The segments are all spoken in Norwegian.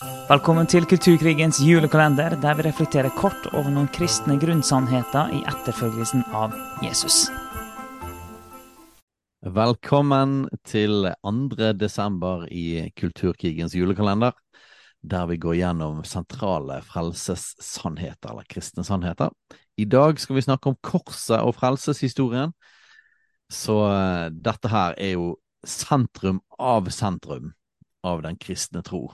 Velkommen til Kulturkrigens julekalender, der vi reflekterer kort over noen kristne grunnsannheter i etterfølgelsen av Jesus. Velkommen til 2. desember i Kulturkrigens julekalender, der vi går gjennom sentrale frelsessannheter, eller kristne sannheter. I dag skal vi snakke om korset og frelseshistorien, så eh, dette her er jo sentrum av sentrum av den kristne tro.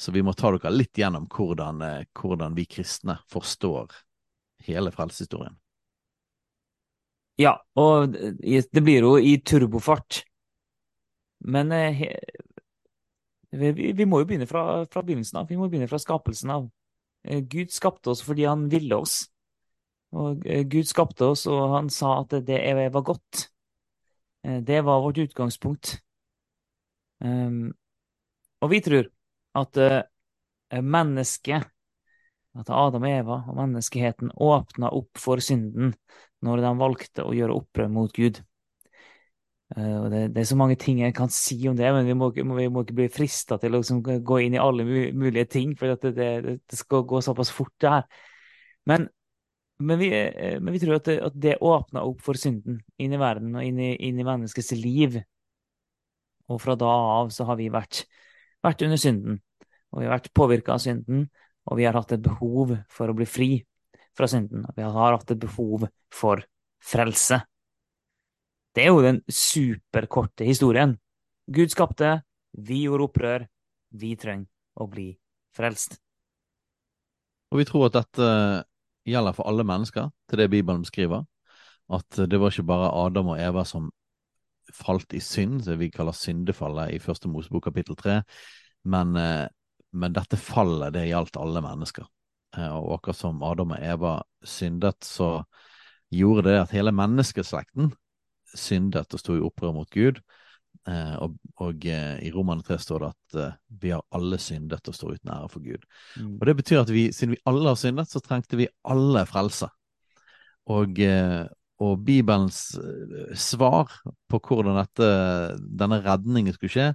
Så vi må ta dere litt gjennom hvordan, eh, hvordan vi kristne forstår hele frelseshistorien. Ja, og det blir jo i turbofart. Men eh, vi, må jo begynne fra, fra, begynnelsen av. Vi må begynne fra skapelsen av. Eh, Gud skapte oss fordi han ville oss. Og Gud skapte oss, og han sa at det var godt. Det var vårt utgangspunkt. Um, og vi tror at uh, mennesket, at Adam og Eva og menneskeheten åpna opp for synden når de valgte å gjøre opprør mot Gud. Uh, det, det, er så mange ting jeg kan si om det, men vi må, vi må ikke bli frista til å liksom, gå inn i alle mulige ting, for det, det, det, skal gå såpass fort, det her. Men, men, vi, eh, men vi, tror at det, at det åpna opp for synden inn i verden og inn i, inn i menneskets liv. Og fra da av så har vi vært vært under synden, og vi har vært påvirka av synden, og vi har hatt et behov for å bli fri fra synden. Vi har hatt et behov for frelse. Det er jo den superkorte historien. Gud skapte, vi gjorde opprør, vi trenger å bli frelst. Og vi tror at dette gjelder for alle mennesker, til det Bibelen beskriver. At det var ikke bare Adam og Eva som falt i synd, det vi kaller syndefallet i første Mosebok kapittel tre. Men, eh, men, dette fallet, det gjaldt alle mennesker. Eh, og akkurat som Adam og Eva syndet, så gjorde det at hele menneskeslekten syndet og sto i opprør mot Gud. Eh, og, og i Romane 3 står det at vi har alle syndet og står uten ære for Gud. Mm. Og det betyr at vi, siden vi alle har syndet, så trengte vi alle frelse. Og, og Bibelens eh, svar på hvordan dette, denne redningen skulle skje,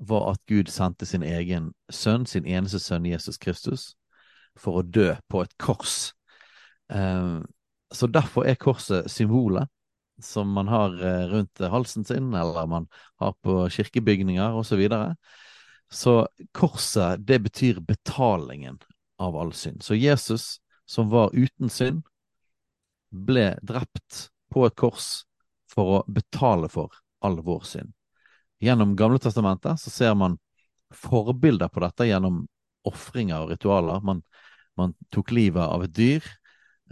var at Gud sendte sin egen sønn, sin eneste sønn Jesus Kristus, for å dø på et kors. Eh, så derfor er korset symbolet som man har eh, rundt halsen sin, eller man har på kirkebygninger osv. Så, videre. så korset, det betyr betalingen av all synd. Så Jesus, som var uten synd, ble drept på et kors for å betale for all vår synd. Gjennom Gamle testamentet så ser man forbilder på dette gjennom ofringer og ritualer. Man, man, tok livet av et dyr,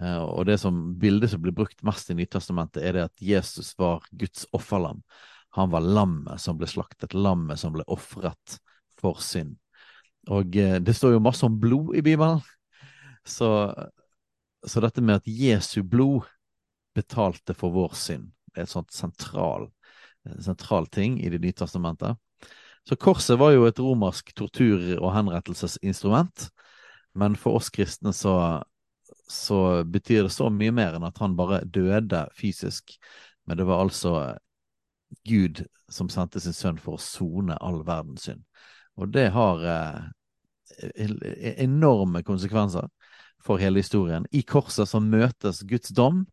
eh, og det som bildet som blir brukt mest i Nytestamentet, er det at Jesus var Guds offerlam. Han var lammet som ble slaktet, lammet som ble ofret for synd. Og eh, det står jo masse om blod i Bibelen, så så dette med at Jesu blod betalte for vår synd, er et sånt sentral, sentral ting i Det nye testamentet. Så korset var jo et romersk tortur- og henrettelsesinstrument, men for oss kristne så, så betyr det så mye mer enn at han bare døde fysisk, men det var altså Gud som sendte sin sønn for å sone all verdens synd. Og det har eh, enorme konsekvenser for hele historien. I korset så møtes Guds dom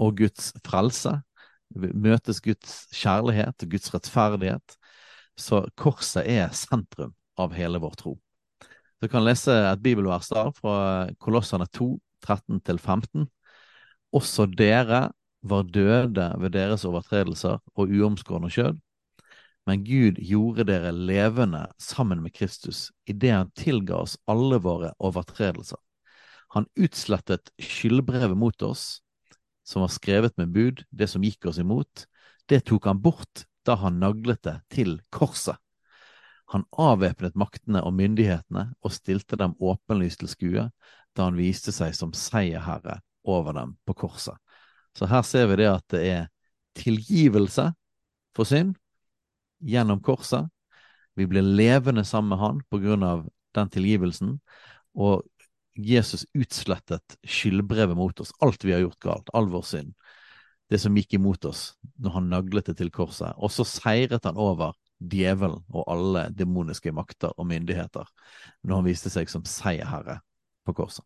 og Guds frelse. Møtes Guds kjærlighet Guds rettferdighet. Så korset er sentrum av hele vår tro. Du kan lese et bibelvers der fra Kolossene 2, 13-15. Også dere var døde ved deres overtredelser og uomskårne kjød, men Gud gjorde dere levende sammen med Kristus idet han tilga oss alle våre overtredelser. Han utslettet skyldbrevet mot oss, som var skrevet med bud, det som gikk oss imot. Det tok han bort da han naglet det til korset. Han avvæpnet maktene og myndighetene og stilte dem åpenlyst til skue da han viste seg som seierherre over dem på korset. Så her ser vi det at det er tilgivelse for synd gjennom korset. Vi blir levende sammen med han på grunn av den tilgivelsen, og Jesus utslettet skyldbrevet mot oss, alt vi har gjort galt, all vår synd. Det som gikk imot oss når han naglet det til korset. Og så seiret han over djevelen og alle demoniske makter og myndigheter når han viste seg som seierherre på korset.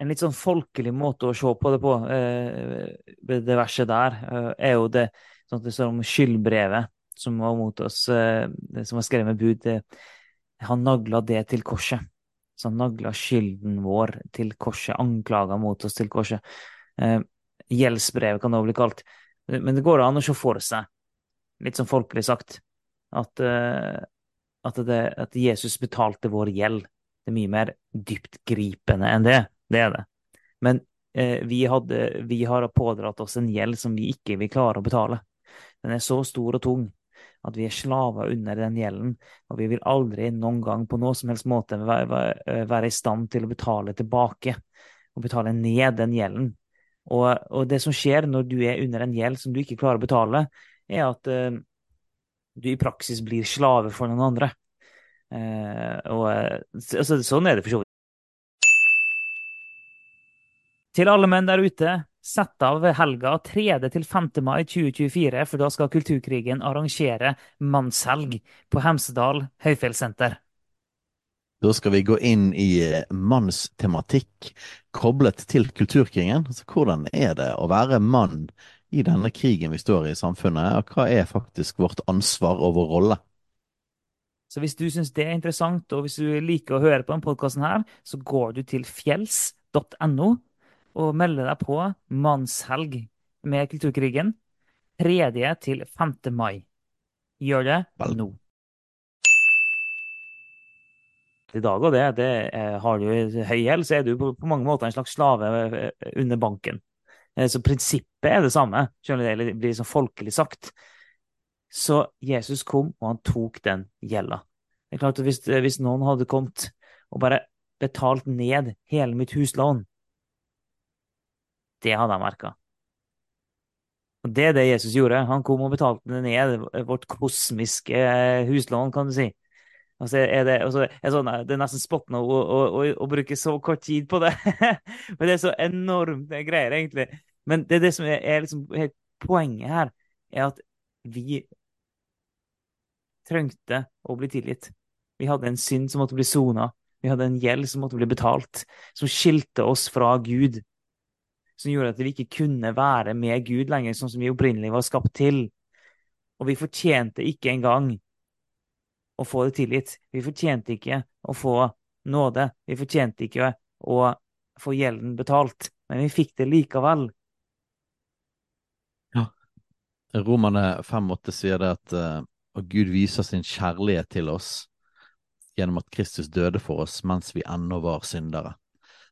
En litt sånn folkelig måte å se på det på, eh, det verset der, eh, er jo det sånn at det står om skyldbrevet som var mot oss, eh, som var skrevet med bud. Han nagla det til korset. Han nagla skylden vår til korset, anklaga mot oss til korset. Eh, gjeldsbrevet kan det også bli kalt. Men det går an å se for seg, litt som folkelig sagt, at, eh, at, det, at Jesus betalte vår gjeld. Det er mye mer dyptgripende enn det. Det er det. Men eh, vi, hadde, vi, har pådratt oss en gjeld som vi ikke vil klare å betale. Den er så stor og tung at vi er slaver under den gjelden, og vi vil aldri noen gang på noe som helst måte være, være i stand til å betale tilbake og betale ned den gjelden. Og, og, det som skjer når du er under en gjeld som du ikke klarer å betale, er at uh, du i praksis blir slave for noen andre. Uh, og altså, Sånn er det for så vidt. Til alle menn der ute, sett av helga 3. til 5. mai 2024, for da skal Kulturkrigen arrangere mannshelg på Hemsedal høyfjellssenter. Da skal vi gå inn i eh, mannstematikk koblet til kulturkrigen. Altså, hvordan er det å være mann i denne krigen vi står i i samfunnet, og hva er faktisk vårt ansvar og vår rolle? Så hvis du syns det er interessant, og hvis du liker å høre på denne podkasten så går du til fjells.no og melde deg på mannshelg med Kulturkrigen 3. til 5. mai. Gjør det Vel. nå i dag, og det, det er, har du høy gjeld, så er du på, på, mange måter en slags slave eh, under banken. Eh, så prinsippet er det samme, selv om det blir så folkelig sagt. Så Jesus kom, og han tok den gjelda. Det er klart at hvis, hvis noen hadde kommet og bare betalt ned hele mitt huslån, det hadde jeg merka. Og Det er det Jesus gjorde. Han kom og betalte det ned vårt kosmiske eh, huslån, kan du si. Altså er det, altså er sånn, det er nesten spottende å, å, å, å, bruke så kort tid på det. Men det er så enormt greier, egentlig. Men det er det som er, er liksom, poenget her, er at vi trengte å bli tilgitt. Vi hadde en synd som måtte bli sona. Vi hadde en gjeld som måtte bli betalt, som skilte oss fra Gud. Som gjorde at vi ikke kunne være med Gud lenger, sånn som vi opprinnelig var skapt til. Og vi fortjente ikke engang å få det tilgitt. Vi fortjente ikke å få nåde. Vi fortjente ikke å få gjelden betalt, men vi fikk det likevel. Ja. Romerne 5,8 sier det at og Gud viser sin kjærlighet til oss gjennom at Kristus døde for oss mens vi ennå var syndere.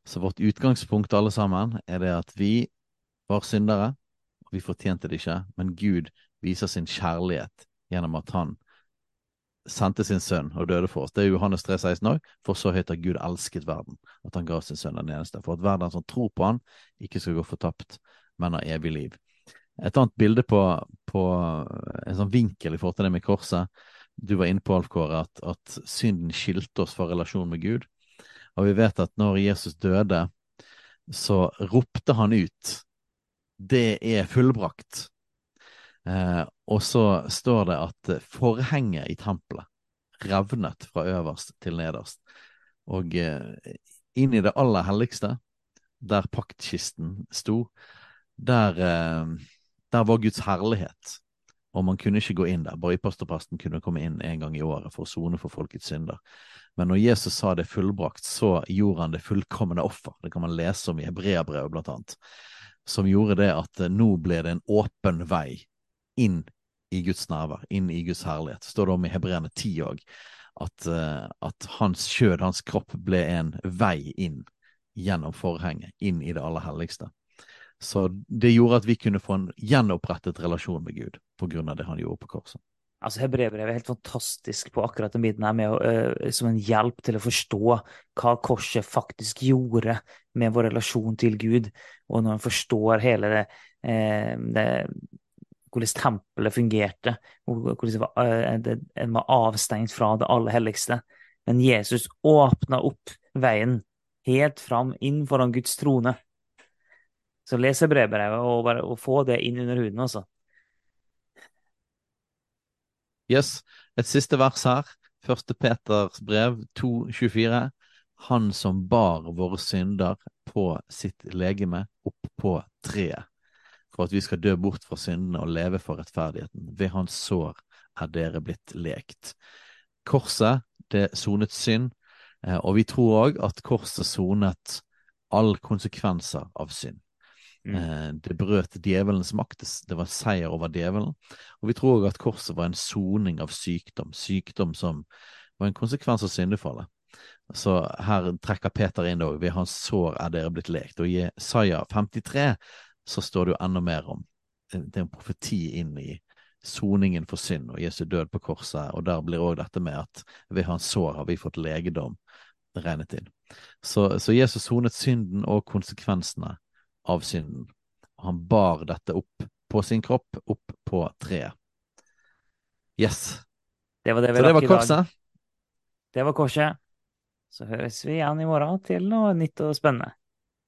Så vårt utgangspunkt alle sammen er det at vi var syndere, og vi fortjente det ikke, men Gud viser sin kjærlighet gjennom at han sendte sin sønn og døde for oss. Det er Johannes 3, 16 òg. For så høyt har Gud elsket verden, at han ga sin sønn den eneste. For at verden som tror på han, ikke skal gå fortapt, men har evig liv. Et annet bilde på, på en sånn vinkel i forhold til det med korset. Du var inne på, Alf Kåre, at, at synden skilte oss fra relasjonen med Gud. Og vi vet at når Jesus døde, så ropte han ut Det er fullbrakt. Eh, og så står det at forhenget i tempelet revnet fra øverst til nederst. Og eh, inn i det aller helligste, der paktkisten sto, der, eh, der var Guds herlighet. Og man kunne ikke gå inn der. Bare ypperstepresten kunne komme inn en gang i året for å sone for folkets synder. Men når Jesus sa det fullbrakt, så gjorde han det fullkomne offer. Det kan man lese om i Hebreabrevet, blant annet. Som gjorde det at eh, nå ble det en åpen vei inn i Guds nærvær, inn i Guds herlighet. Det Står det om i Hebreerne 10 òg, at, uh, at hans kjød, hans kropp, ble en vei inn gjennom forhenget, inn i det aller helligste. Så det gjorde at vi kunne få en gjenopprettet relasjon med Gud av det han gjorde på korset. Altså Hebreerbrevet er helt fantastisk på akkurat den biten her, med å, uh, som en hjelp til å forstå hva korset faktisk gjorde med vår relasjon til Gud. Og når en forstår hele det, uh, det hvordan tempelet fungerte, hvordan en eh, var avstengt fra det aller helligste. Men Jesus åpna opp veien helt fram inn foran Guds trone. Så les brevbrevet og, bare, og få det inn under huden, altså. Yes, et siste vers her. Første Peters brev 2.24. Han som bar våre synder på sitt legeme opp på treet, for at vi skal dø bort fra syndene og leve for rettferdigheten. Ved hans sår er dere blitt lekt. Korset, det sonet synd, eh, og vi tror òg at korset sonet all konsekvenser av synd. Mm. Eh, Det brøt djevelens makt, det- var seier over djevelen. Og vi tror òg at korset var en soning av sykdom, sykdom som var en konsekvens av syndefallet. Så her trekker Peter inn òg. Ved hans sår er dere blitt lekt. Og i Jesaja 53 så står det jo enda mer om Det er en profeti inn i soningen for synd og Jesu død på korset, og der blir òg dette med at ved hans sår har vi fått legedom regnet inn. Så, så Jesus sonet synden og konsekvensene av synden. Han bar dette opp på sin kropp, opp på treet. Yes. Det var det vi Så det var korset. Det var korset. Så høres vi igjen i morgen til noe nytt og spennende.